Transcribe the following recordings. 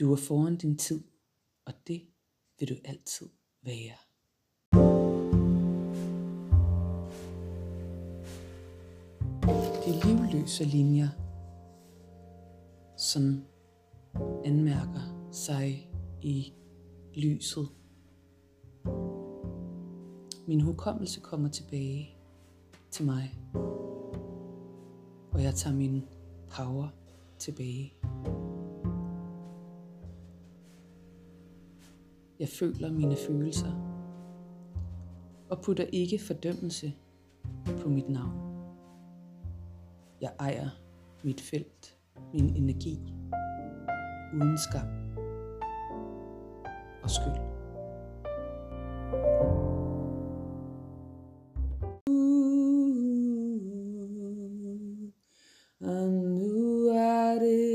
Du er foran din tid, og det vil du altid være. De livløse linjer, som anmærker sig i lyset. Min hukommelse kommer tilbage til mig, og jeg tager min power tilbage. Jeg føler mine følelser og putter ikke fordømmelse på mit navn. Jeg ejer mit felt, min energi, uden skam og skyld. Og nu er det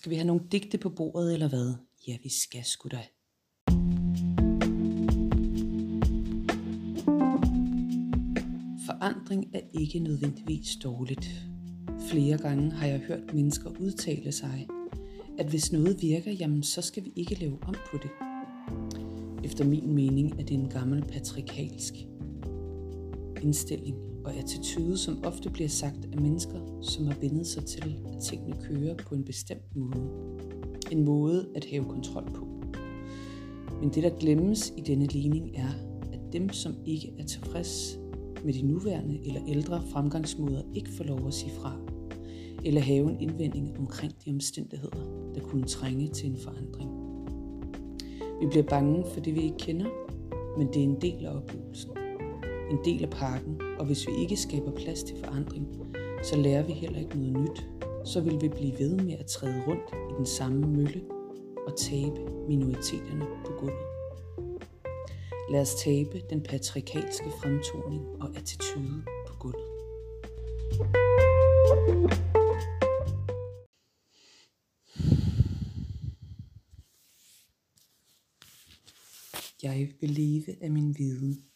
Skal vi have nogle digte på bordet, eller hvad? Ja, vi skal sgu da. Forandring er ikke nødvendigvis dårligt. Flere gange har jeg hørt mennesker udtale sig, at hvis noget virker, jamen så skal vi ikke lave om på det. Efter min mening er det en gammel patriarkalsk indstilling og attitude, som ofte bliver sagt af mennesker, som har vendet sig til, at tingene kører på en bestemt måde. En måde at have kontrol på. Men det, der glemmes i denne ligning, er, at dem, som ikke er tilfreds med de nuværende eller ældre fremgangsmåder, ikke får lov at sige fra, eller have en indvending omkring de omstændigheder, der kunne trænge til en forandring. Vi bliver bange for det, vi ikke kender, men det er en del af oplevelsen. En del af pakken, og hvis vi ikke skaber plads til forandring, så lærer vi heller ikke noget nyt. Så vil vi blive ved med at træde rundt i den samme mølle og tabe minoriteterne på gulvet. Lad os tabe den patriarkalske fremtoning og attitude på gulvet. Jeg vil leve af min viden.